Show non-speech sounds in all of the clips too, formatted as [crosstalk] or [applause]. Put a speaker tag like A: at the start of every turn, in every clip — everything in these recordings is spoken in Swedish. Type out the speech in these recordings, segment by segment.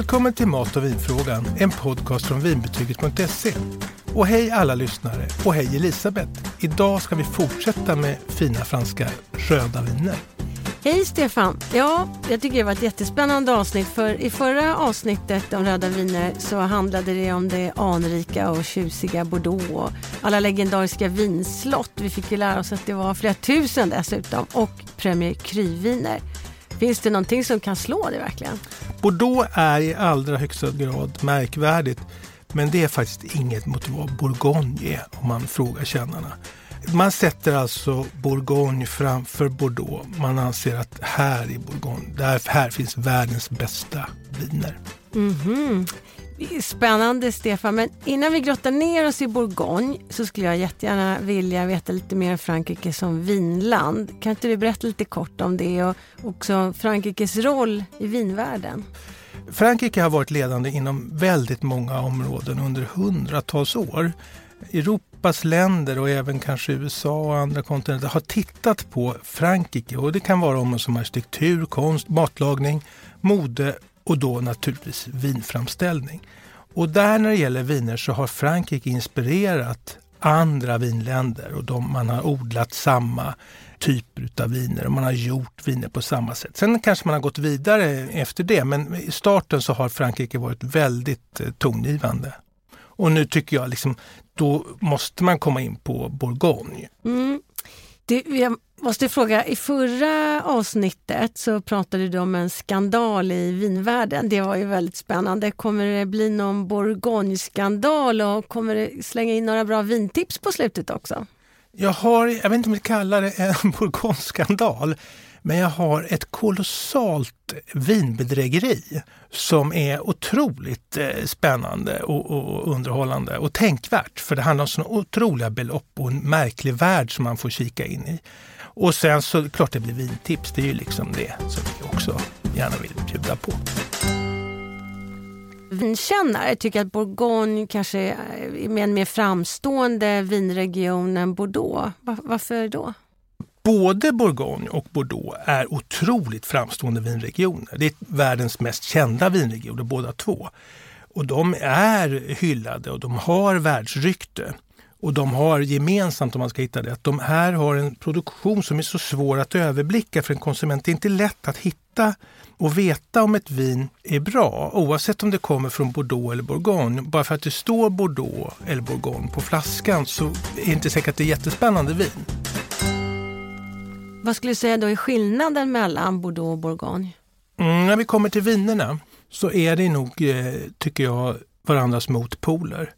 A: Välkommen till Mat och vinfrågan, en podcast från vinbetyget.se. Och hej alla lyssnare och hej Elisabeth. Idag ska vi fortsätta med fina franska röda viner.
B: Hej Stefan! Ja, jag tycker det var ett jättespännande avsnitt för i förra avsnittet om röda viner så handlade det om det anrika och tjusiga Bordeaux och alla legendariska vinslott. Vi fick ju lära oss att det var flera tusen dessutom och Premier Cru-viner. Finns det någonting som kan slå det verkligen?
A: Bordeaux är i allra högsta grad märkvärdigt men det är faktiskt inget mot vad Bourgogne är om man frågar kännarna. Man sätter alltså Bourgogne framför Bordeaux. Man anser att här i Bourgogne, där, här finns världens bästa viner.
B: Mm -hmm. Spännande Stefan, men innan vi grottar ner oss i Bourgogne så skulle jag jättegärna vilja veta lite mer om Frankrike som vinland. Kan inte du berätta lite kort om det och också Frankrikes roll i vinvärlden?
A: Frankrike har varit ledande inom väldigt många områden under hundratals år. Europas länder och även kanske USA och andra kontinenter har tittat på Frankrike och det kan vara områden som arkitektur, konst, matlagning, mode och då naturligtvis vinframställning. Och där när det gäller viner så har Frankrike inspirerat andra vinländer och de, man har odlat samma typer av viner och man har gjort viner på samma sätt. Sen kanske man har gått vidare efter det men i starten så har Frankrike varit väldigt eh, tongivande. Och nu tycker jag liksom, då måste man komma in på Bourgogne.
B: Mm. Det, jag måste fråga, i förra avsnittet så pratade du om en skandal i vinvärlden. Det var ju väldigt spännande. Kommer det bli någon Bourgogne-skandal och kommer det slänga in några bra vintips på slutet också?
A: Jag har, jag vet inte om jag kallar det en [laughs] Bourgogne-skandal, men jag har ett kolossalt vinbedrägeri som är otroligt eh, spännande och, och, underhållande och tänkvärt. För det handlar om sådana otroliga belopp och en märklig värld som man får kika in i. Och sen så klart det blir vintips, det är ju liksom det som vi också gärna vill bjuda på.
B: Vinkännare tycker att Bourgogne kanske är en mer framstående vinregion än Bordeaux. Varför då?
A: Både Bourgogne och Bordeaux är otroligt framstående vinregioner. Det är världens mest kända vinregioner båda två. Och de är hyllade och de har världsrykte. Och de har gemensamt, om man ska hitta det, att de här har en produktion som är så svår att överblicka för en konsument. Det är inte lätt att hitta och veta om ett vin är bra oavsett om det kommer från Bordeaux eller Bourgogne. Bara för att det står Bordeaux eller Bourgogne på flaskan så är det inte säkert att det är jättespännande vin.
B: Vad skulle du säga då är skillnaden mellan Bordeaux och Bourgogne?
A: Mm, när vi kommer till vinerna så är det nog, eh, tycker jag, varandras motpoler.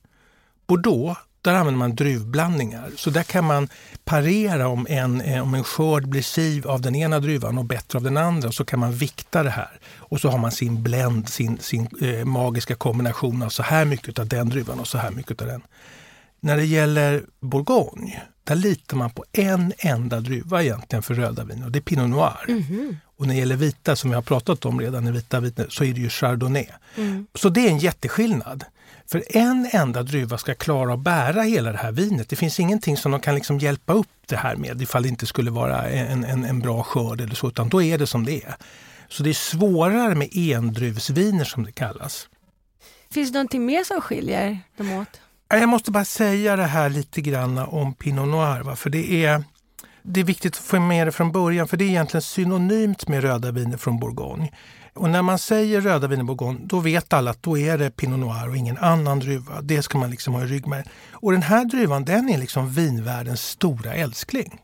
A: Bordeaux där använder man druvblandningar. Så där kan man parera om en, eh, om en skörd blir siv av den ena druvan och bättre av den andra. Så kan man vikta det här. Och så har man sin blend, sin, sin eh, magiska kombination av så här mycket av den druvan och så här mycket av den. När det gäller Bourgogne, där litar man på en enda druva egentligen för röda vin och det är Pinot Noir. Mm. Och när det gäller vita, som vi har pratat om redan, i vita viner, så är det ju Chardonnay. Mm. Så det är en jätteskillnad. För en enda druva ska klara att bära hela det här vinet. Det finns ingenting som de kan liksom hjälpa upp det här med ifall det inte skulle vara en, en, en bra skörd eller så, utan då är det som det är. Så det är svårare med endruvsviner som det kallas.
B: Finns det någonting mer som skiljer dem åt?
A: Jag måste bara säga det här lite grann om Pinot Noir. Va? För det är, det är viktigt att få med det från början för det är egentligen synonymt med röda viner från Bourgogne. Och när man säger röda viner Bourgogne, då vet alla att då är det Pinot Noir och ingen annan druva. Det ska man liksom ha i ryggmärgen. Och den här druvan, den är liksom vinvärldens stora älskling.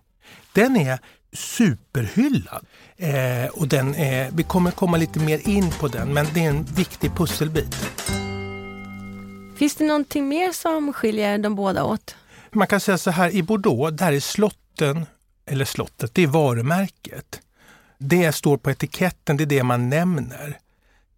A: Den är superhyllad. Eh, och den är, vi kommer komma lite mer in på den, men det är en viktig pusselbit.
B: Finns det någonting mer som skiljer de båda åt?
A: Man kan säga så här, i Bordeaux, där är slotten, eller slottet, det är varumärket. Det står på etiketten, det är det man nämner.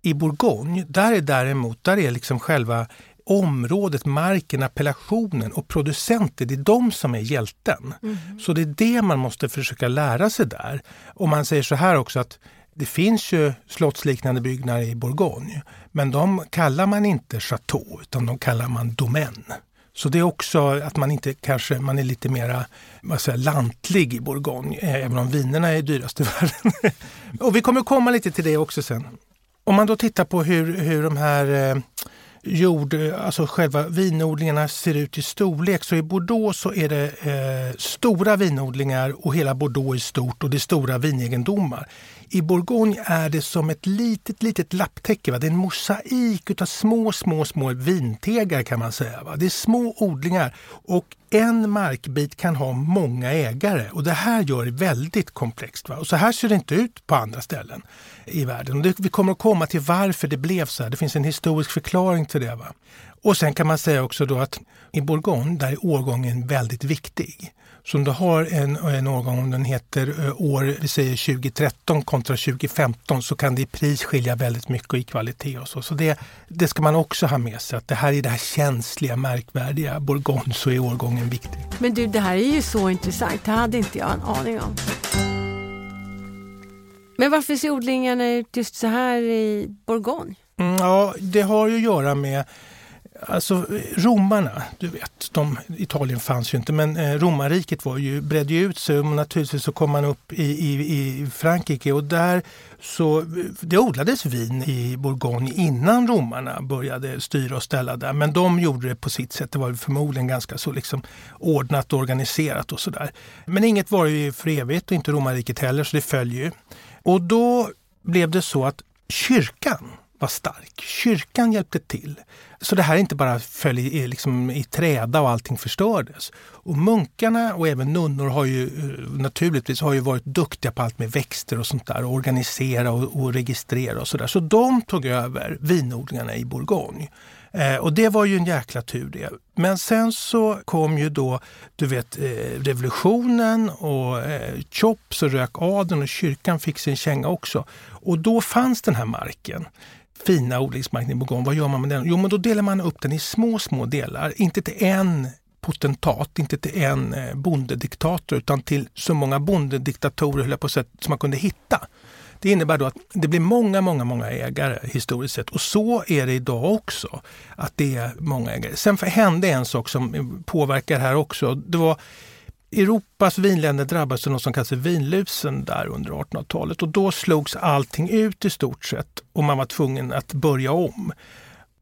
A: I Bourgogne, där är däremot, där är liksom själva området, marken, appellationen och producenter, det är de som är hjälten. Mm. Så det är det man måste försöka lära sig där. Och man säger så här också att det finns ju slottsliknande byggnader i Bourgogne, men de kallar man inte chateau utan de kallar man domän. Så det är också att man inte kanske, man är lite mera vad säger, lantlig i Bourgogne, eh, även om vinerna är dyrast i [laughs] världen. och vi kommer komma lite till det också sen. om man då tittar på hur, hur de här eh, jord, eh, alltså själva vinodlingarna ser ut i storlek. Så i Bordeaux så är det eh, stora vinodlingar och hela Bordeaux är stort och det är stora vinegendomar. I Bourgogne är det som ett litet, litet lapptäcke. Va? Det är en mosaik av små, små, små vintegar kan man säga. Va? Det är små odlingar och en markbit kan ha många ägare och det här gör det väldigt komplext. Va? Och så här ser det inte ut på andra ställen i världen. Och det, vi kommer att komma till varför det blev så här. Det finns en historisk förklaring till det. Va? Och sen kan man säga också då att i Bourgogne, där är årgången väldigt viktig. Så om du har en, en årgång, om den heter eh, år vi säger 2013 kontra 2015 så kan det i pris skilja väldigt mycket och i kvalitet och så. Så det, det ska man också ha med sig att det här är det här känsliga, märkvärdiga Bourgogne så är årgången viktig.
B: Men du, det här är ju så intressant. Det hade inte jag en aning om. Men varför ser odlingarna ut just så här i Bourgogne?
A: Mm, ja, det har ju att göra med Alltså romarna, du vet, de, Italien fanns ju inte, men eh, romarriket var ju, bredde ut sig och naturligtvis så kom man upp i, i, i Frankrike och där så det odlades vin i Bourgogne innan romarna började styra och ställa där. Men de gjorde det på sitt sätt. Det var förmodligen ganska så liksom ordnat och organiserat och sådär. Men inget var ju för evigt och inte romarriket heller så det följer ju. Och då blev det så att kyrkan var stark. Kyrkan hjälpte till. Så det här inte bara föll i, liksom, i träda och allting förstördes. Och munkarna och även nunnor har ju eh, naturligtvis har ju varit duktiga på allt med växter och sånt där. Och organisera och, och registrera och sådär. Så de tog över vinodlingarna i Bourgogne. Eh, och det var ju en jäkla tur det. Men sen så kom ju då, du vet, eh, revolutionen och eh, Chops och rök adeln och kyrkan fick sin känga också. Och då fanns den här marken fina odlingsmarken i Bourgogne. Vad gör man med den? Jo, men då delar man upp den i små, små delar. Inte till en potentat, inte till en eh, bondediktator utan till så många bondediktatorer höll jag på sätt som man kunde hitta. Det innebär då att det blir många, många, många ägare historiskt sett. Och så är det idag också. Att det är många ägare. Sen hände en sak som påverkar här också. Det var Europas vinländer drabbades av något som kallas vinlusen där under 1800-talet och då slogs allting ut i stort sett och man var tvungen att börja om.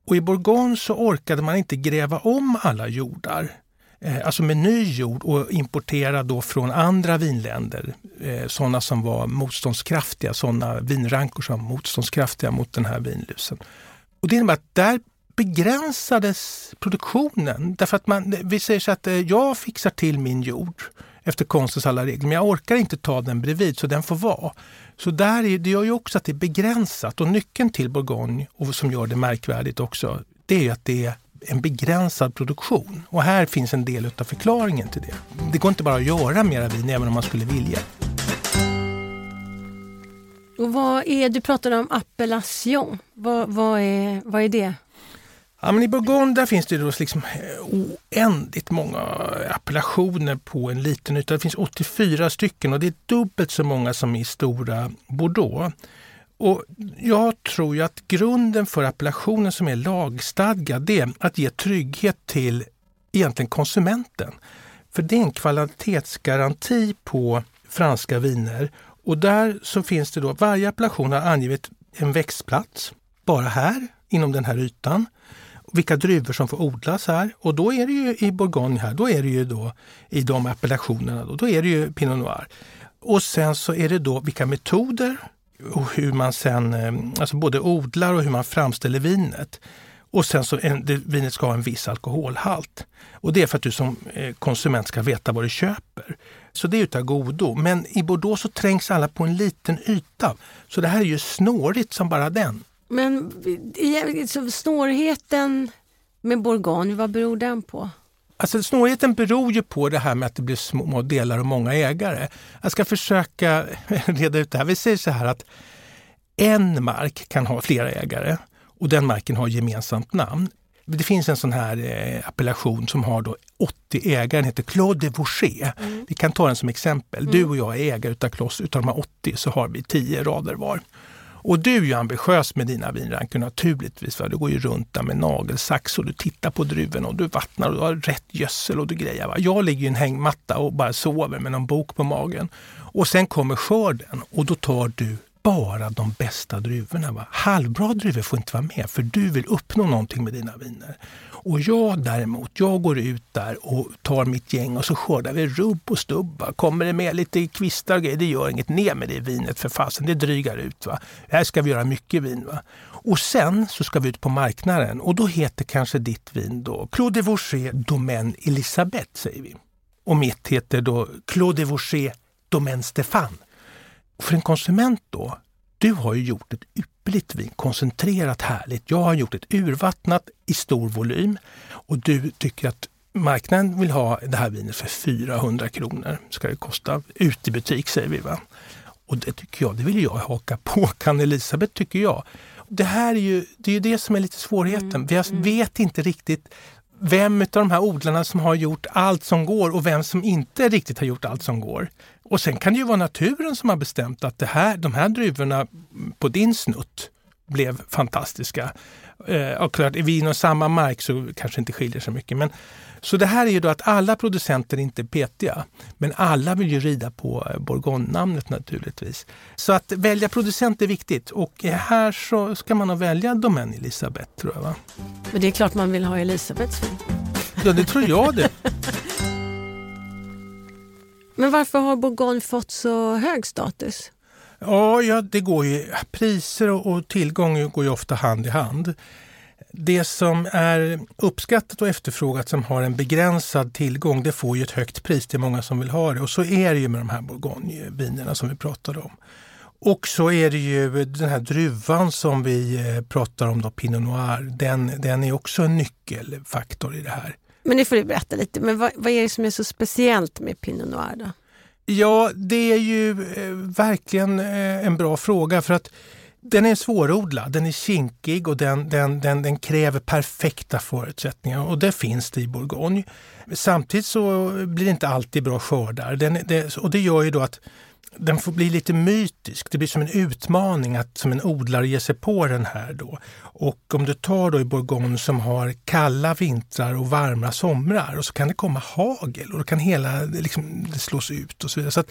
A: Och i Bourgogne så orkade man inte gräva om alla jordar, eh, alltså med ny jord och importera då från andra vinländer, eh, sådana som var motståndskraftiga, sådana vinrankor som var motståndskraftiga mot den här vinlusen. Och det innebär att där begränsades produktionen. Därför att man, vi säger så att eh, jag fixar till min jord efter konstens alla regler, men jag orkar inte ta den bredvid så den får vara. Så där är, det gör ju också att det är begränsat och nyckeln till Bourgogne, och som gör det märkvärdigt också, det är att det är en begränsad produktion. Och här finns en del av förklaringen till det. Det går inte bara att göra mera vin även om man skulle vilja.
B: Och vad är, du pratade om appellation. Vad, vad, är, vad är det?
A: Ja, men I Bourgogne där finns det då liksom eh, oändligt många appellationer på en liten yta. Det finns 84 stycken och det är dubbelt så många som i stora Bordeaux. Och jag tror ju att grunden för appellationen som är lagstadgad det är att ge trygghet till egentligen konsumenten. För det är en kvalitetsgaranti på franska viner. Och där så finns det då, varje appellation har angivit en växtplats, bara här inom den här ytan vilka druvor som får odlas här. Och då är det ju i Bourgogne här, då är det ju då i de appellationerna, då, då är det ju Pinot Noir. Och sen så är det då vilka metoder och hur man sen, eh, alltså både odlar och hur man framställer vinet. Och sen så en, det, vinet ska ha en viss alkoholhalt. Och det är för att du som eh, konsument ska veta vad du köper. Så det är utav godo. Men i Bordeaux så trängs alla på en liten yta. Så det här är ju snårigt som bara den.
B: Men så snårheten med Bourgogne, vad beror den på?
A: Alltså snårigheten beror ju på det här med att det blir små delar och många ägare. Jag ska försöka [laughs] reda ut det här. Vi säger så här att en mark kan ha flera ägare och den marken har gemensamt namn. Det finns en sån här eh, appellation som har då 80 ägare, den heter Claude de Voucher. Mm. Vi kan ta den som exempel. Mm. Du och jag är ägare utav Kloss, utav de här 80 så har vi 10 rader var. Och du är ju ambitiös med dina vinranker naturligtvis. Va? du går ju runt där med nagelsax och du tittar på druvorna och du vattnar och du har rätt gödsel och du grejer. Va? Jag ligger i en hängmatta och bara sover med någon bok på magen. Och sen kommer skörden och då tar du bara de bästa druvorna. Va? Halvbra druvor får inte vara med för du vill uppnå någonting med dina viner. Och jag däremot, jag går ut där och tar mitt gäng och så skördar vi rubb och stubb. Kommer det med lite kvistar och grejer, det gör inget. Ner med det vinet för fasen, det drygar ut. Va? Här ska vi göra mycket vin. Va? Och sen så ska vi ut på marknaden och då heter kanske ditt vin då Claude de Vaucher Domaine Elisabeth säger vi. Och mitt heter då Claude de Vaucher Domaine Stéphane. För en konsument då, du har ju gjort ett ypperligt vin, koncentrerat härligt. Jag har gjort ett urvattnat i stor volym och du tycker att marknaden vill ha det här vinet för 400 kronor. Ska det kosta ut i butik säger vi. va? Och det tycker jag, det vill jag haka på. [laughs] Kan Elisabeth tycker jag. Det här är ju det, är ju det som är lite svårigheten. Mm. Vi mm. vet inte riktigt vem av de här odlarna som har gjort allt som går och vem som inte riktigt har gjort allt som går. Och sen kan det ju vara naturen som har bestämt att det här, de här druvorna på din snutt blev fantastiska. Eh, och klart, är vi inom samma mark så kanske inte skiljer så mycket. Men, så det här är ju då att alla producenter inte är petiga, men alla vill ju rida på eh, Bourgogne-namnet naturligtvis. Så att välja producent är viktigt och här så ska man nog välja Domaine Elisabeth tror jag. Va?
B: Men det är klart man vill ha Elisabeths.
A: Ja, det tror jag det. [laughs]
B: Men varför har Bourgogne fått så hög status?
A: Ja, ja det går ju, priser och, och tillgång går ju ofta hand i hand. Det som är uppskattat och efterfrågat som har en begränsad tillgång, det får ju ett högt pris. Det är många som vill ha det. Och så är det ju med de här bourgognevinerna som vi pratade om. Och så är det ju den här druvan som vi eh, pratar om, då, Pinot Noir. Den, den är också en nyckelfaktor i det här.
B: Men nu får du berätta lite, men vad, vad är det som är så speciellt med Pinot Noir då?
A: Ja, det är ju eh, verkligen eh, en bra fråga för att den är svårodlad, den är kinkig och den, den, den, den, kräver perfekta förutsättningar och det finns det i Bourgogne. Samtidigt så blir det inte alltid bra skördar den, det, och det gör ju då att den får bli lite mytisk. Det blir som en utmaning att som en odlare ge sig på den här då. Och om du tar då i Bourgogne som har kalla vintrar och varma somrar och så kan det komma hagel och då kan hela liksom, det slås ut och så vidare. Så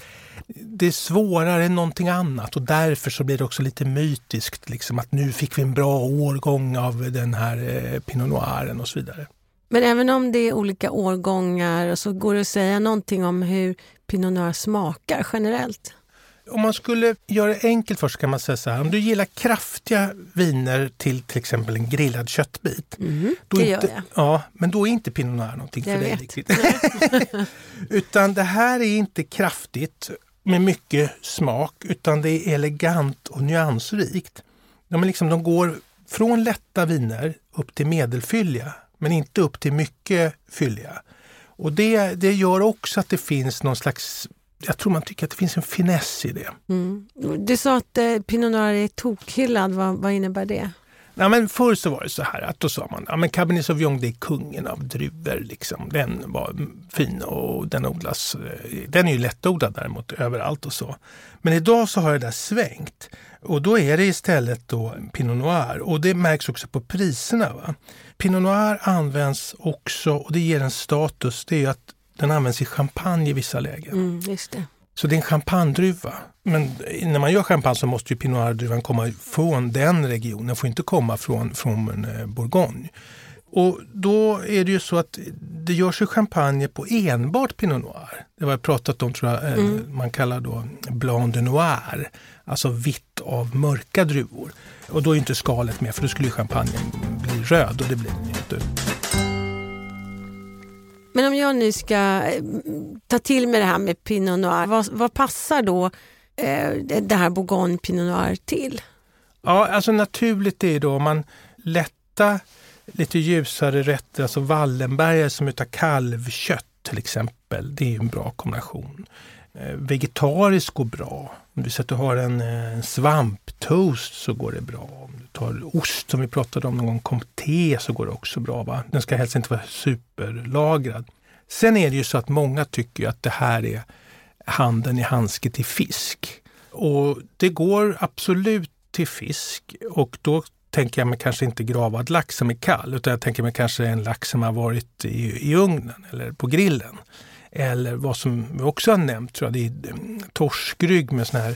A: det är svårare än någonting annat och därför så blir det också lite mytiskt liksom att nu fick vi en bra årgång av den här eh, Pinot Noiren och så vidare.
B: Men även om det är olika årgångar så går det att säga någonting om hur Pinot Noir smakar generellt?
A: Om man skulle göra det enkelt först kan man säga så här. Om du gillar kraftiga viner till till exempel en grillad köttbit.
B: Mm, då
A: det
B: inte, gör jag.
A: Ja, men då är inte Pinot Noir någonting jag för dig. Riktigt. [laughs] utan det här är inte kraftigt med mycket smak utan det är elegant och nyansrikt. De, är liksom, de går från lätta viner upp till medelfylliga men inte upp till mycket fylliga. Och det, det gör också att det finns någon slags jag tror man tycker att det finns en finess i det.
B: Mm. Du sa att eh, Pinot Noir är tokhyllad. Vad, vad innebär det?
A: Ja, men förr så var det så här att då sa man att ja, Cabernet Sauvignon det är kungen av druvor. Liksom. Den var fin och den odlas. Eh, den är ju lättodlad däremot överallt och så. Men idag så har det där svängt. Och då är det istället då Pinot Noir och det märks också på priserna. Va? Pinot Noir används också, och det ger en status, det är att den används i champagne i vissa lägen.
B: Mm, det.
A: Så det är en champagnedruva. Men när man gör champagne så måste ju Pinot Noir-druvan komma från den regionen, den får inte komma från, från eh, Bourgogne. Och då är det ju så att det görs ju champagne på enbart Pinot Noir. Det var jag pratat om, tror jag, eh, mm. man kallar då Blanc de Noir. Alltså vitt av mörka druvor. Och då är inte skalet med för då skulle champagnen bli röd och det blir den inte.
B: Men om jag nu ska eh, ta till mig det här med Pinot Noir, vad, vad passar då eh, det här Bourgogne Pinot Noir till?
A: Ja, alltså naturligt är då om man lätta lite ljusare rätter, alltså Wallenbergare som utav kalvkött till exempel. Det är en bra kombination. Eh, vegetariskt går bra. Om du säger att du har en, eh, en svamptoast så går det bra. Om du tar ost som vi pratade om någon gång, comté så går det också bra. Va? Den ska helst inte vara superlagrad. Sen är det ju så att många tycker att det här är handen i handske till fisk. Och det går absolut till fisk och då tänker jag mig kanske inte gravad lax som är kall utan jag tänker mig kanske en lax som har varit i, i ugnen eller på grillen. Eller vad som vi också har nämnt, tror jag, det är mm, torskrygg med sån här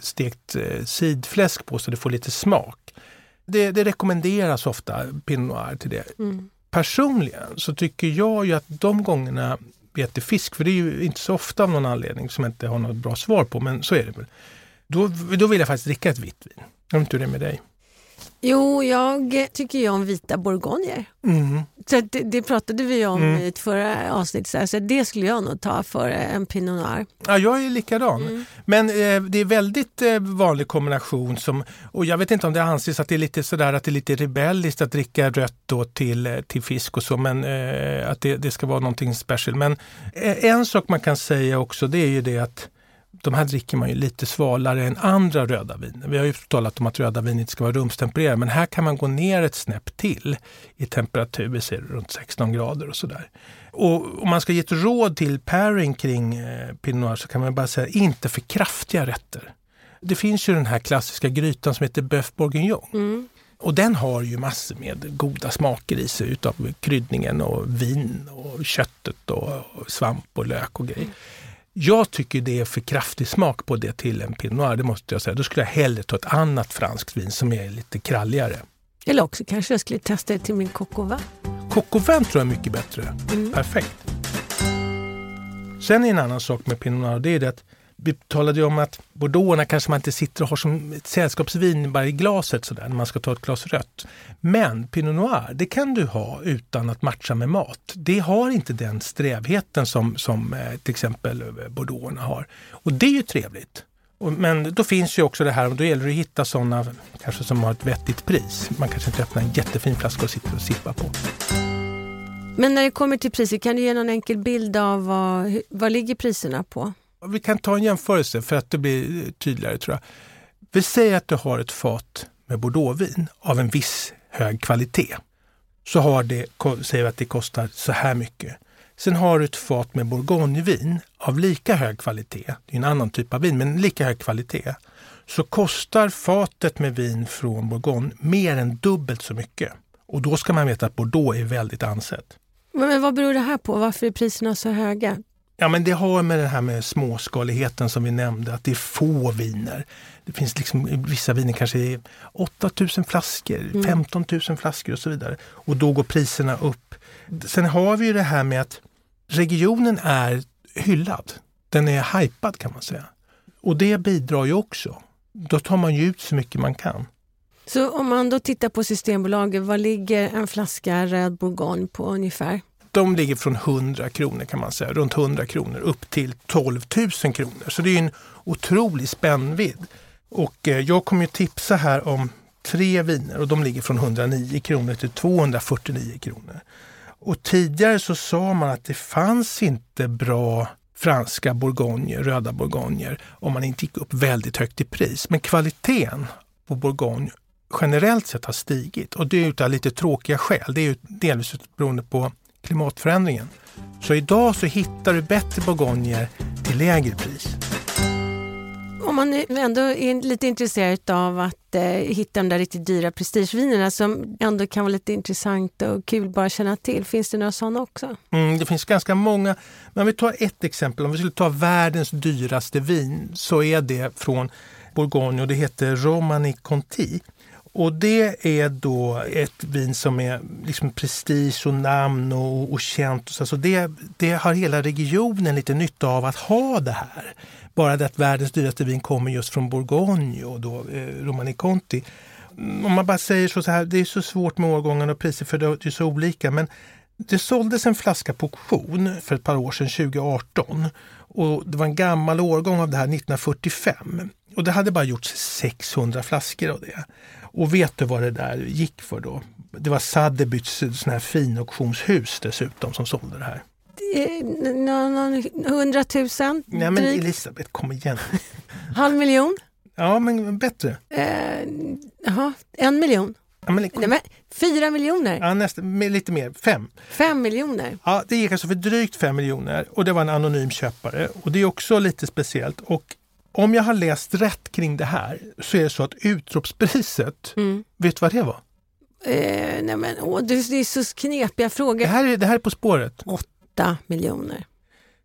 A: stekt eh, sidfläsk på så det får lite smak. Det, det rekommenderas ofta Pinot Noir till det.
B: Mm.
A: Personligen så tycker jag ju att de gångerna vi äter fisk, för det är ju inte så ofta av någon anledning som jag inte har något bra svar på, men så är det väl. Då, då vill jag faktiskt dricka ett vitt vin. Jag vet inte hur det är med dig?
B: Jo, jag tycker ju om vita bourgogner.
A: Mm.
B: Så det, det pratade vi om
A: Mm.
B: i ett förra avsnittet, så, här, så det skulle jag nog ta för en Pinot Noir.
A: Ja, jag är likadan.
B: Mm.
A: Men eh, det är väldigt eh, vanlig kombination som, och jag vet inte om det anses att det är lite sådär att det är lite rebelliskt att dricka rött då till, eh, till fisk och så, men eh, att det, det ska vara någonting special. Men eh, en sak man kan säga också det är ju det att de här dricker man ju lite svalare än andra röda viner. Vi har ju talat om att röda vin inte ska vara rumstempererade, men här kan man gå ner ett snäpp till i temperatur, vi ser runt 16 grader och sådär. Och om man ska ge ett råd till pairing kring eh, Pinot Noir så kan man bara säga inte för kraftiga rätter. Det finns ju den här klassiska grytan som heter Boeuf bourguignon.
B: Mm.
A: Och den har ju massor med goda smaker i sig utav kryddningen och vin och köttet och, och svamp och lök och grejer. Jag tycker det är för kraftig smak på det till en Pinot Noir, det måste jag säga. Då skulle jag hellre ta ett annat franskt vin som är lite kralligare.
B: Eller också kanske jag skulle testa det till min coq.
A: Coq tror jag är mycket bättre.
B: Mm.
A: Perfekt. Sen är en annan sak med Pinot Noir, det är det att vi talade ju om att bordeauxerna kanske man inte sitter och har som ett sällskapsvin bara i glaset sådär när man ska ta ett glas rött. Men Pinot Noir, det kan du ha utan att matcha med mat. Det har inte den strävheten som, som eh, till exempel eh, bordeauxerna har. Och det är ju trevligt. Men då finns ju också det här, och då gäller det att hitta sådana kanske som har ett vettigt pris. Man kanske inte öppnar en jättefin flaska och sitter och sippar på.
B: Men när det kommer till priser, kan du ge någon enkel bild av vad, vad ligger priserna på?
A: Vi kan ta en jämförelse för att det blir tydligare tror jag. Vi säger att du har ett fat med bordeauxvin av en viss hög kvalitet. Så har det, säger vi att det kostar så här mycket. Sen har du ett fat med bourgognevin av lika hög kvalitet, det är en annan typ av vin, men lika hög kvalitet. Så kostar fatet med vin från Bourgogne mer än dubbelt så mycket. Och då ska man veta att Bordeaux är väldigt ansett.
B: Men, vad beror det här på? Varför är priserna så höga?
A: Ja, men det har med det här med småskaligheten som vi nämnde, att det är få viner. Det finns liksom vissa viner kanske 8000 flaskor, 15 000 flaskor och så vidare. Och då går priserna upp. Sen har vi ju det här med att regionen är hyllad. Den är hypad kan man säga. Och det bidrar ju också. Då tar man ju ut så mycket man kan.
B: Så om man då tittar på Systembolaget, vad ligger en flaska röd bourgogne på ungefär?
A: De ligger från 100 kronor kan man säga, runt 100 kronor upp till 12 000 kronor. Så det är en otrolig spännvidd. Och eh, jag kommer ju tipsa här om tre viner och de ligger från 109 kronor till 249 kronor. Och tidigare så sa man att det fanns inte bra franska bourgogner, röda bourgogner, om man inte gick upp väldigt högt i pris. Men kvaliteten på bourgogne generellt sett har stigit och det är utav lite tråkiga skäl. Det är ju delvis beroende på klimatförändringen. Så idag så hittar du bättre bourgogner till lägre pris.
B: Om man ändå är lite intresserad av att eh, hitta de där riktigt dyra prestigevinerna som ändå kan vara lite intressant och kul bara känna till. Finns det några sådana också?
A: Mm, det finns ganska många. Men om vi tar ett exempel, om vi skulle ta världens dyraste vin så är det från Bourgogne och det heter Romani Conti. Och det är då ett vin som är liksom prestige och namn och, och känt. Så alltså det, det har hela regionen lite nytta av att ha det här. Bara det att världens dyraste vin kommer just från Bourgogne och då eh, Romani Conti. Mm, om man bara säger så, så här, det är så svårt med årgångarna och priser för det är så olika. Men det såldes en flaska på auktion för ett par år sedan, 2018. Och det var en gammal årgång av det här 1945. Och det hade bara gjorts 600 flaskor av det. Och vet du vad det där gick för då? Det var Sotheby's sån här fin auktionshus dessutom som sålde det här.
B: Eh, Någon, någon, 100 000?
A: Nej men
B: drygt?
A: Elisabeth, kom igen. [laughs]
B: Halv miljon?
A: Ja men bättre.
B: Eh, jaha, en miljon?
A: Ja, men,
B: Nej, men, fyra miljoner?
A: ja, nästa, lite mer, fem.
B: Fem miljoner?
A: Ja, det gick alltså för drygt 5 miljoner och det var en anonym köpare. Och det är också lite speciellt. Och om jag har läst rätt kring det här så är det så att utropspriset,
B: Mm.
A: vet du vad det var?
B: Eh, nej men, åh, det det är så knepiga
A: Det
B: frågor.
A: här är, det här är På spåret.
B: Åtta miljoner.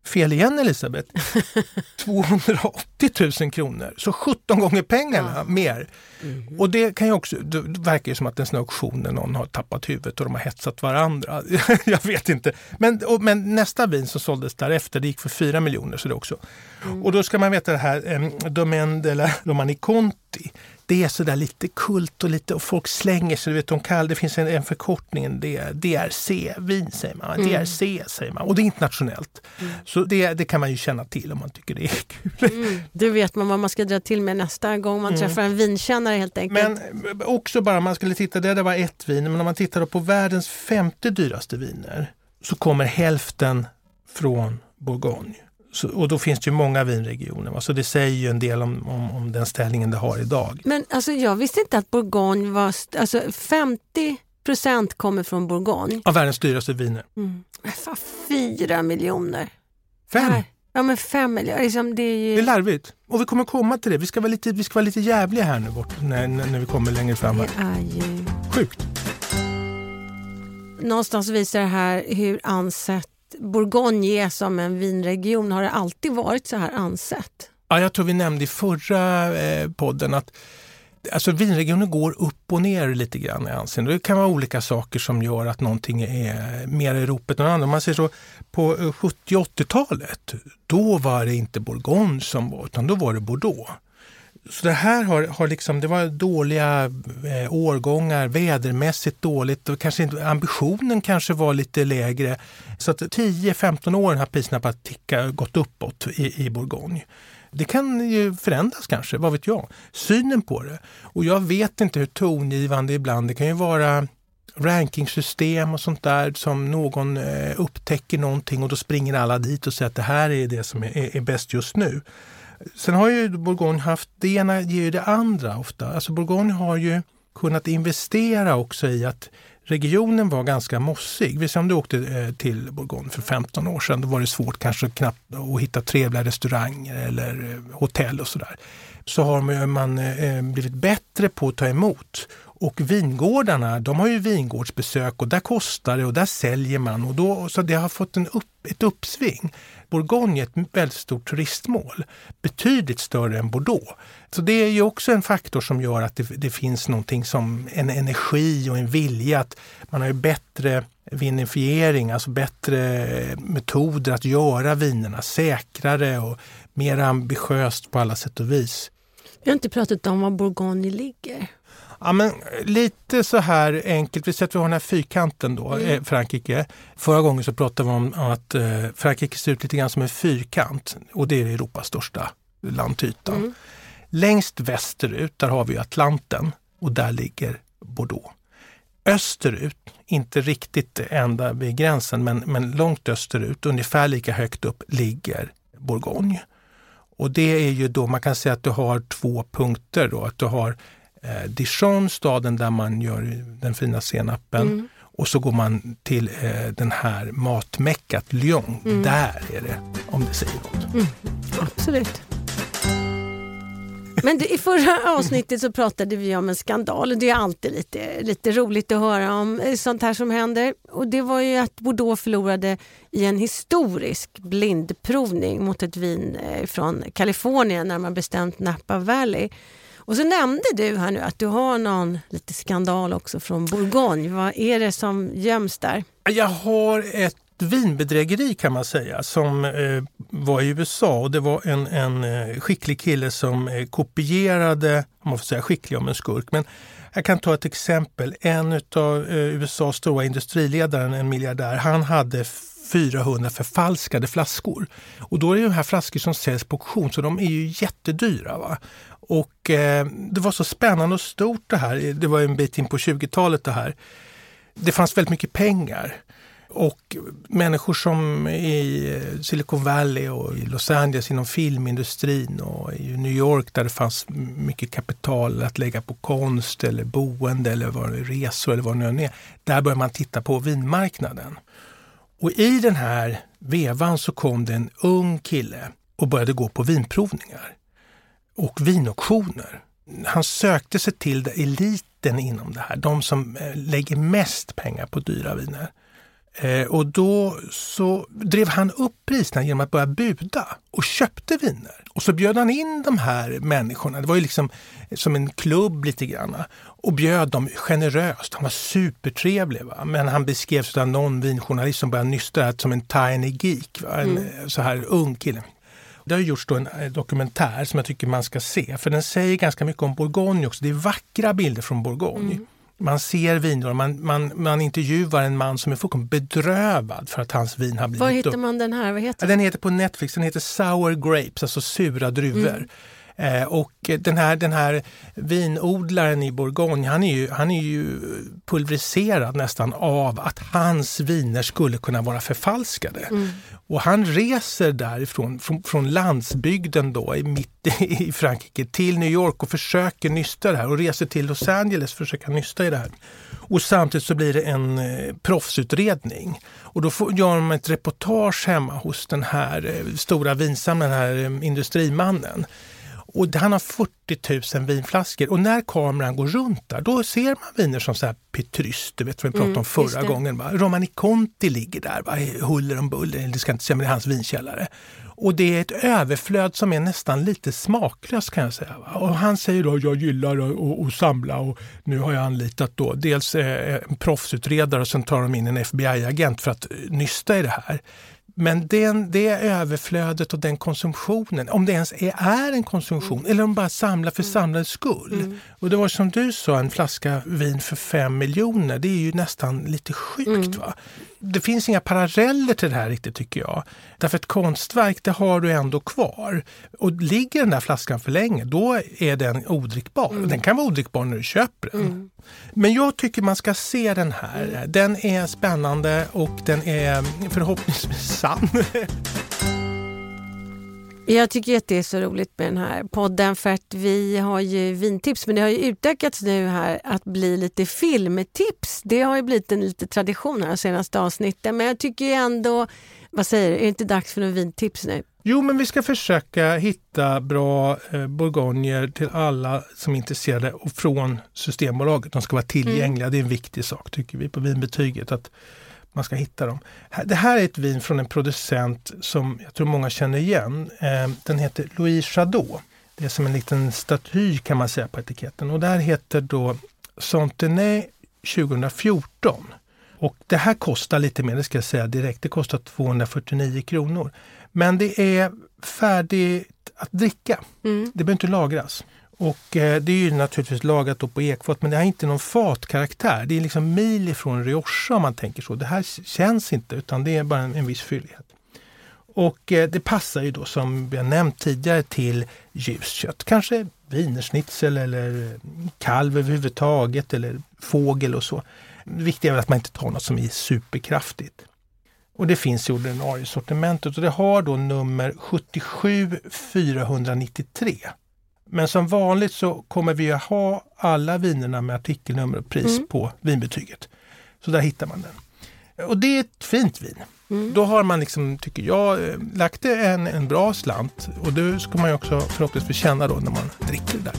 A: Fel igen Elisabeth. [laughs] 280 000 kronor, så 17 gånger pengarna ja. mer. Mm. Och det kan ju också, det verkar ju som att en sån auktion när någon har tappat huvudet och de har hetsat varandra. [laughs] jag vet inte. Men, och, men nästa vin som såldes därefter, det gick för 4 miljoner. Så det också. Mm. Och då ska man veta det här, eh, Domaine de la Romani Conti det är sådär lite kult och, lite, och folk slänger sig. vet, de kallar, det finns en, en förkortning, DRC-vin säger man. Mm. DRC säger man och det är internationellt. Mm. Så det, det kan man ju känna till om man tycker det är [laughs] kul.
B: Mm. Det vet man vad man ska dra till med nästa gång man mm. träffar en vinkännare helt enkelt.
A: Men också bara man skulle titta, det var ett vin, men om man tittar på världens femte dyraste viner så kommer hälften från Bourgogne. Så, och då finns det ju många vinregioner. Va? Så det säger ju en del om, om, om, den ställningen det har idag.
B: Men alltså, jag visste inte att Bourgogne var... Alltså 50 procent kommer från Bourgogne.
A: Av världens dyraste viner.
B: Mm. Fan, fyra miljoner.
A: Fem?
B: Ja men fem miljoner. Liksom, det, är ju...
A: det är larvigt. Och vi kommer komma till det. Vi ska vara lite, vi ska vara lite jävliga här nu bort, när, när vi kommer längre fram. Det
B: är ju...
A: Sjukt.
B: Någonstans visar det här hur ansett Bourgogne är som en vinregion? Har det alltid varit så här ansett?
A: Ja, jag tror vi nämnde i förra eh, podden att Alltså vinregioner går upp och ner lite grann i anseende. Det kan vara olika saker som gör att någonting är mer i ropet än andra. Om man säger så, på eh, 70 80-talet, då var det inte Bourgogne som var, utan då var det Bordeaux. Så det här har, har liksom, det var dåliga eh, årgångar, vädermässigt dåligt och kanske inte, ambitionen kanske var lite lägre. Så att 10-15 år har priserna bara tickat, gått uppåt i, i Bourgogne. Det kan ju förändras kanske, vad vet jag? Synen på det. Och jag vet inte hur tongivande ibland, det kan ju vara rankingsystem och sånt där som någon eh, upptäcker någonting och då springer alla dit och säger att det här är det som är, är, är bäst just nu. Sen har ju Bourgogne haft, det ena ger ju det andra ofta. Alltså Bourgogne har ju kunnat investera också i att regionen var ganska mossig. Vi om du åkte eh, till Bourgogne för 15 år sedan, då var det svårt kanske knappt att hitta trevliga restauranger eller eh, hotell och sådär. Så har man eh, blivit bättre på att ta emot. Och vingårdarna, de har ju vingårdsbesök och där kostar det och där säljer man. Och då, så det har fått en upp, ett uppsving. Bourgogne är ett väldigt stort turistmål. Betydligt större än Bordeaux. Så det är ju också en faktor som gör att det, det finns någonting som en energi och en vilja att man har ju bättre vinifiering, alltså bättre metoder att göra vinerna säkrare och mer ambitiöst på alla sätt och vis.
B: Vi har inte pratat om var Bourgogne ligger.
A: Ja, men lite så här enkelt. Vi säger att vi har den här fyrkanten då, mm. Eh, Frankrike. Förra gången så pratade vi om att eh, Frankrike ser ut lite grann som en fyrkant och det är Europas största landyta. Mm. Längst västerut, där har vi Atlanten och där ligger Bordeaux. Österut, inte riktigt ända vid gränsen, men, men långt österut, ungefär lika högt upp, ligger Bourgogne. Och det är ju då, man kan säga att du har två punkter då, att du har eh, Dijon, staden där man gör den fina senapen. Mm. Och så går man till eh, den här matmäckat Lyon. Mm. Där är det, om det säger något. Mm.
B: Absolut. Men det, i förra avsnittet så pratade vi om en skandal. Det är alltid lite, lite roligt att höra om eh, sånt här som händer. Och Det var ju att Bordeaux förlorade i en historisk blindprovning mot ett vin eh, från Kalifornien, närmare bestämt Napa Valley. Och så nämnde du här nu att du har någon lite skandal också från Bourgogne. Vad är det som göms där?
A: Jag har ett vinbedrägeri kan man säga som eh, var i USA och det var en, en eh, skicklig kille som eh, kopierade, om man får säga skicklig om en skurk, men jag kan ta ett exempel. En av eh, USAs stora industriledare, en miljardär, han hade 400 förfalskade flaskor. Och då är det de här flaskor som säljs på auktion så de är ju jättedyra. Va? Och eh, det var så spännande och stort det här. Det var en bit in på 20-talet det här. Det fanns väldigt mycket pengar. Och människor som i eh, Silicon Valley och i Los Angeles inom filmindustrin och i New York där det fanns mycket kapital att lägga på konst eller boende eller vad det, resor eller vad det nu är. Där började man titta på vinmarknaden. Och i den här vevan så kom det en ung kille och började gå på vinprovningar och vinauktioner. Han sökte sig till eliten inom det här, de som eh, lägger mest pengar på dyra viner. Eh, och då så drev han upp priserna genom att börja buda och köpte viner. Och så bjöd han in de här människorna, det var ju liksom som en klubb lite grann, och bjöd dem generöst. Han var supertrevlig. Va? Men han beskrevs av någon vinjournalist som började nysta som en tiny geek, va? en mm. så här ung kille. Det har gjorts en eh, dokumentär som jag tycker man ska se, för den säger ganska mycket om Bourgogne också. Det är vackra bilder från Bourgogne. Mm. Man ser viner, man, man, man intervjuar en man som är fullkomligt bedrövad för att hans vin har blivit...
B: Var hittar man den här? Vad heter
A: den? den heter på Netflix, den heter Sour Grapes, alltså sura druvor. Mm. Eh, och den här, den här vinodlaren i Bourgogne, han är, ju, han är ju pulveriserad nästan av att hans viner skulle kunna vara förfalskade. Mm. Och han reser därifrån, från, från landsbygden då, i mitt i Frankrike, till New York och försöker nysta det här och reser till Los Angeles för att försöka nysta i det här. Och samtidigt så blir det en eh, proffsutredning. Och då får, gör de ett reportage hemma hos den här eh, stora vinsamlaren, den här eh, industrimannen. Och han har 40 000 vinflaskor och när kameran går runt där då ser man viner som så här Petrus, du vet vad vi pratade mm, om förra gången. Va? Romani Conti ligger där, va? huller om buller, det ska inte säga men det är hans vinkällare. Och det är ett överflöd som är nästan lite smaklöst kan jag säga. Va? Och han säger då, jag gillar att samla och nu har jag anlitat då dels eh, en proffsutredare och sen tar de in en FBI-agent för att nysta i det här. Men den, det överflödet och den konsumtionen, om det ens är, är en konsumtion mm. eller om de bara samlar för mm. samlandets skull. Mm. Och det var som du sa, en flaska vin för fem miljoner, det är ju nästan lite sjukt. Mm. va? Det finns inga paralleller till det här riktigt tycker jag. Därför ett konstverk, det har du ändå kvar. Och ligger den där flaskan för länge, då är den odrickbar. Mm. Den kan vara odrickbar när du köper den. Mm. Men jag tycker man ska se den här. Den är spännande och den är förhoppningsvis sann. [laughs]
B: Jag tycker att det är så roligt med den här podden för att vi har ju vintips men det har ju utökats nu här att bli lite filmtips. Det har ju blivit en lite tradition här senaste avsnittet men jag tycker ändå, vad säger du, är det inte dags för några vintips nu?
A: Jo, men vi ska försöka hitta bra eh, bourgogner till alla som är intresserade och från Systembolaget. De ska vara tillgängliga. Mm. Det är en viktig sak tycker vi på vinbetyget. att man ska hitta dem. Det här är ett vin från en producent som jag tror många känner igen. Eh, den heter Louis Chadot. Det är som en liten staty kan man säga på etiketten och det här heter då Santenay 2014. Och det här kostar lite mer, det ska jag säga direkt. Det kostar 249 kronor. Men det är färdigt att dricka. Mm. Det behöver inte lagras. Och eh, det är ju naturligtvis lagat på ekfat men det har inte någon fatkaraktär. Det är liksom mil ifrån Rioja om man tänker så. Det här känns inte utan det är bara en, en viss fyllighet. Och eh, det passar ju då som vi har nämnt tidigare till ljust kött. Kanske wienerschnitzel eller kalv överhuvudtaget eller fågel och så. Det viktiga är att man inte tar något som är superkraftigt. Och det finns i ordinarie sortimentet och det har då nummer 77493. Men som vanligt så kommer vi att ha alla vinerna med artikelnummer och pris mm. på vinbetyget. Så där hittar man den. Och det är ett fint vin. Mm. Då har man, liksom, tycker jag, eh, lagt en, en bra slant och det ska man ju också förhoppningsvis känna då när man dricker det där.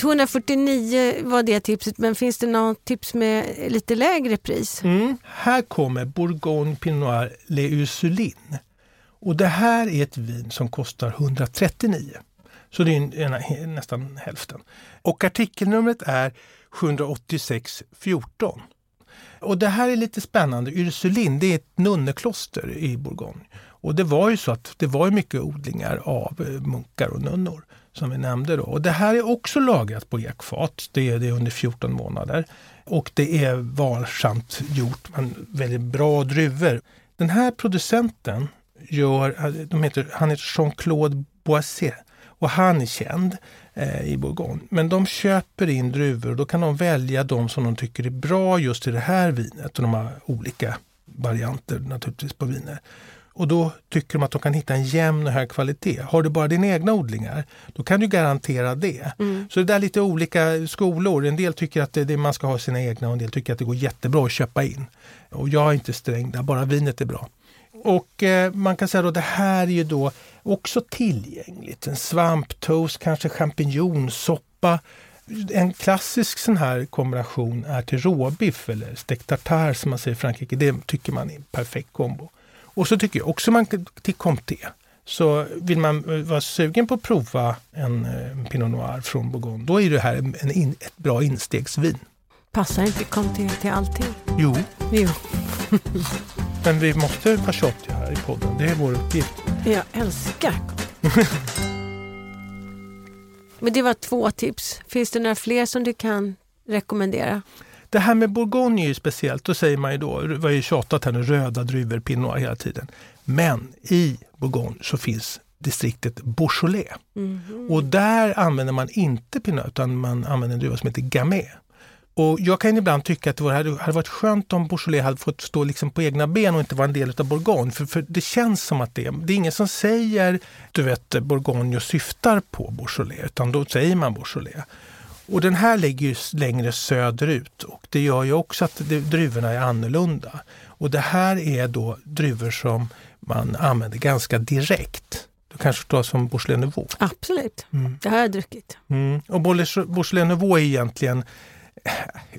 B: 249 var det tipset, men finns det något tips med lite lägre pris?
A: Mm. Här kommer Bourgogne Pinot Noir Le Ursuline. Och det här är ett vin som kostar 139. Så det är nästan hälften. Och artikelnumret är 78614. Och det här är lite spännande. Ursulin, det är ett nunnekloster i Bourgogne. Och det var ju så att det var mycket odlingar av eh, munkar och nunnor som vi nämnde. Då. Och det här är också lagrat på ekfat. Det är det under 14 månader. Och det är varsamt gjort, men väldigt bra druvor. Den här producenten gör, eh, de heter, han heter Jean-Claude Boisset och han är känd eh, i Bourgogne. Men de köper in druvor och då kan de välja de som de tycker är bra just i det här vinet. Och de har olika varianter naturligtvis på viner. Och då tycker de att de kan hitta en jämn och hög kvalitet. Har du bara dina egna odlingar, då kan du garantera det. Mm. Så det är lite olika skolor. En del tycker att det, det, man ska ha sina egna och en del tycker att det går jättebra att köpa in. Och jag är inte sträng där, bara vinet är bra. Och eh, man kan säga att det här är ju då också tillgängligt. En svamptoast, kanske champinjonsoppa. En klassisk sån här kombination är till råbiff eller stekt tartare som man säger i Frankrike. Det tycker man är en perfekt kombo. Och så tycker jag också man till comté. Så vill man vara sugen på att prova en, en Pinot Noir från Bourgogne, då är det här en, en, ett bra instegsvin.
B: Passar inte comté till allting?
A: Jo.
B: Jo. [laughs]
A: Men vi måste vara tjatiga här i podden, det är vår uppgift.
B: Jag älskar. [laughs] Men det var två tips. Finns det några fler som du kan rekommendera?
A: Det här med Bourgogne är ju speciellt. Då säger man ju då, det var ju tjatat här nu, röda druvor, pinot hela tiden. Men i Bourgogne så finns distriktet Beaujolais. Mm. Och där använder man inte pinot utan man använder en druva som heter Gamay. Och jag kan ibland tycka att det hade varit skönt om Beaujolais hade fått stå liksom på egna ben och inte vara en del av Bourgogne. För, för det känns som att det, det är ingen som säger du vet, Bourgogne och syftar på Beaujolais, utan då säger man Beaujolais. Och den här ligger ju längre söderut och det gör ju också att det, druvorna är annorlunda. Och det här är då druvor som man använder ganska direkt. Du kanske tar som Beaujolais Nouveau?
B: Absolut, mm. det har jag druckit.
A: Mm. Och Beaujolais Nouveau är egentligen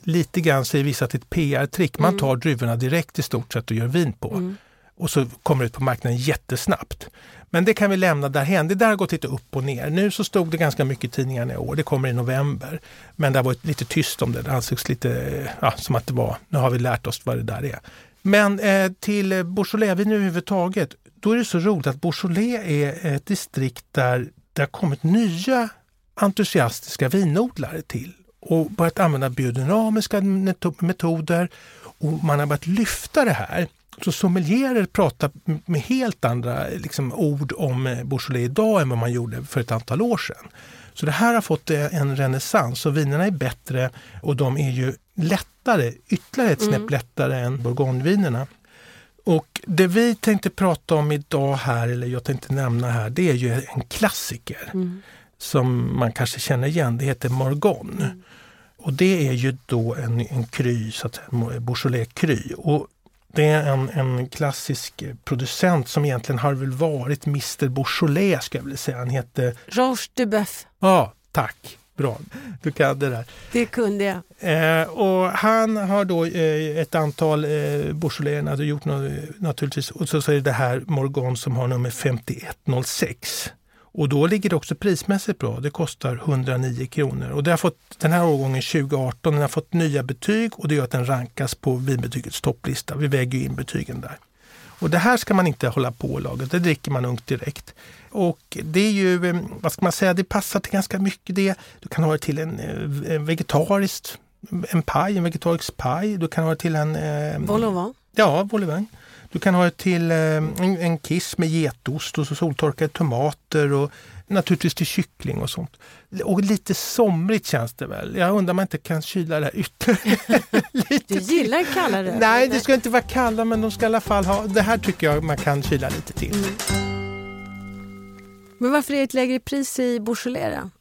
A: lite grann säger vissa att ett PR-trick. Man mm. tar druvorna direkt i stort sett och gör vin på. Mm. Och så kommer det ut på marknaden jättesnabbt. Men det kan vi lämna därhen. Det där har gått lite upp och ner. Nu så stod det ganska mycket i tidningarna i år. Det kommer i november. Men det har varit lite tyst om det. Det ansågs lite ja, som att det var, nu har vi lärt oss vad det där är. Men eh, till Beaujolais-vin överhuvudtaget, då är det så roligt att Beaujolais är ett distrikt där det har kommit nya entusiastiska vinodlare till och börjat använda biodynamiska metoder och man har börjat lyfta det här. Så sommelierer pratar med helt andra liksom, ord om Beaujolais idag än vad man gjorde för ett antal år sedan. Så det här har fått en renässans och vinerna är bättre och de är ju lättare, ytterligare ett snäpp mm. lättare än bourgognevinerna. Och det vi tänkte prata om idag här, eller jag tänkte nämna här, det är ju en klassiker mm. Som man kanske känner igen. Det heter Morgon. Mm. Och det är ju då en, en kry, så att säga, Beaujolais kry. Och det är en, en klassisk producent som egentligen har väl varit Mr Beaujolais ska jag vilja säga. Han heter...
B: Georges Duboeuf.
A: Ja, tack. Bra, du kan det där.
B: Det kunde jag.
A: Eh, och han har då eh, ett antal eh, Beaujolais, hade gjort något, naturligtvis. Och så, så är det det här Morgon som har nummer 5106. Och då ligger det också prismässigt bra. Det kostar 109 kronor. Och det har fått, den här årgången 2018 den har fått nya betyg och det gör att den rankas på vinbetygets topplista. Vi väger in betygen där. Och det här ska man inte hålla på och laga, det dricker man ungt direkt. Och det är ju, eh, vad ska man säga, det passar till ganska mycket det. Du kan ha det till en, eh, en vegetariskt, en paj, en vegetarisk paj. Du kan ha det till en...
B: Eh,
A: Ja, vol du kan ha det till eh, en, kiss med getost och så soltorkade tomater och naturligtvis till kyckling och sånt. Och lite somrigt känns det väl. Jag undrar om man inte kan kyla det här ytterligare. [laughs]
B: du gillar kalla rödviner?
A: Nej, det ska inte vara kalla men de ska i alla fall ha, det här tycker jag man kan kyla lite till. Mm.
B: Men varför är det ett lägre pris i Beaujolais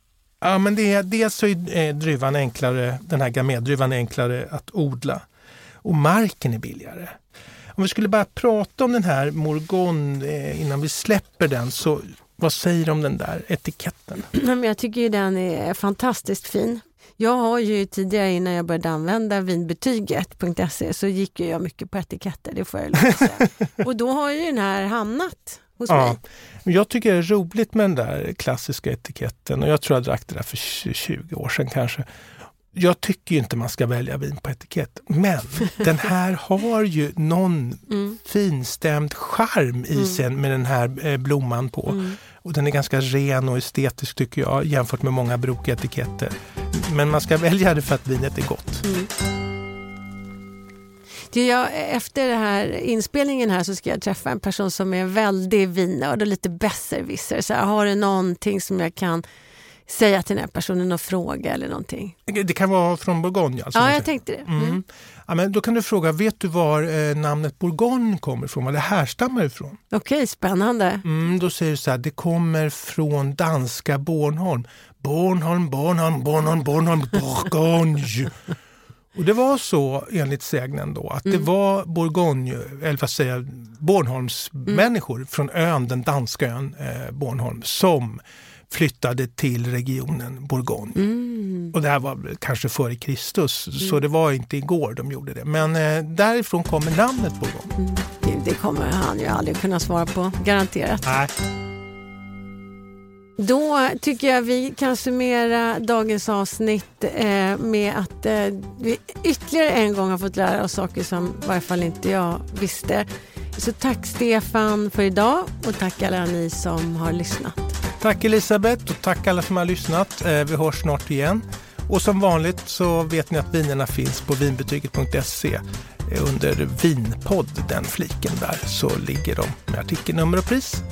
A: Ja, men det är, dels så är druvan enklare, den här gamédruvan enklare att odla och marken är billigare. Om vi skulle bara prata om den här Morgon eh, innan vi släpper den, så vad säger du om den där etiketten?
B: Jag tycker den är fantastiskt fin. Jag har ju tidigare innan jag började använda vinbetyget.se så gick jag mycket på etiketter, det får jag säga. [laughs] Och då har ju den här hamnat hos ja. mig.
A: Jag tycker det är roligt med den där klassiska etiketten och jag tror jag drack det där för 20 år sedan kanske jag tycker inte man ska välja vin på etikett. Men [laughs] den här har ju någon mm. finstämd charm i mm. sig med den här eh, blomman på. Mm. Och den är ganska ren och estetisk tycker jag jämfört med många brokiga etiketter. Men man ska välja det för att vinet är gott. Mm.
B: Jag, efter den här inspelningen här så ska jag träffa en person som är väldigt vinnörd och lite besserwisser. Så har du någonting som jag kan säga till den här personen och fråga eller någonting.
A: Det kan vara från Bourgogne? Alltså,
B: ja, jag tänkte det. Mm. Mm.
A: Ja, men då kan du fråga, vet du var eh, namnet Bourgogne kommer ifrån? Var det härstammar ifrån?
B: Okej, okay, spännande.
A: Mm, då säger du så här, det kommer från danska Bornholm. Bornholm, Bornholm, Bornholm, Bornholm, Bourgogne. [laughs] Och det var så enligt sägnen då att mm. det var Bourgogne, eller vad säger Bornholms mm. människor från ön, den danska ön eh, Bornholm som flyttade till regionen Bourgogne. Mm. Och det här var kanske före Kristus, mm. så det var inte igår de gjorde det. Men eh, därifrån kommer namnet dem. Mm.
B: Det kommer han ju aldrig kunna svara på, garanterat.
A: Nej.
B: Då tycker jag vi kan summera dagens avsnitt eh, med att eh, vi ytterligare en gång har fått lära oss saker som i varje fall inte jag visste. Så tack Stefan för idag och tack alla ni som har lyssnat.
A: Tack Elisabeth och tack alla som har lyssnat. Eh, vi hörs snart igen. Och som vanligt så vet ni att vinerna finns på vinbetyget.se eh, under vinpodd, den fliken där, så ligger de med artikelnummer och pris.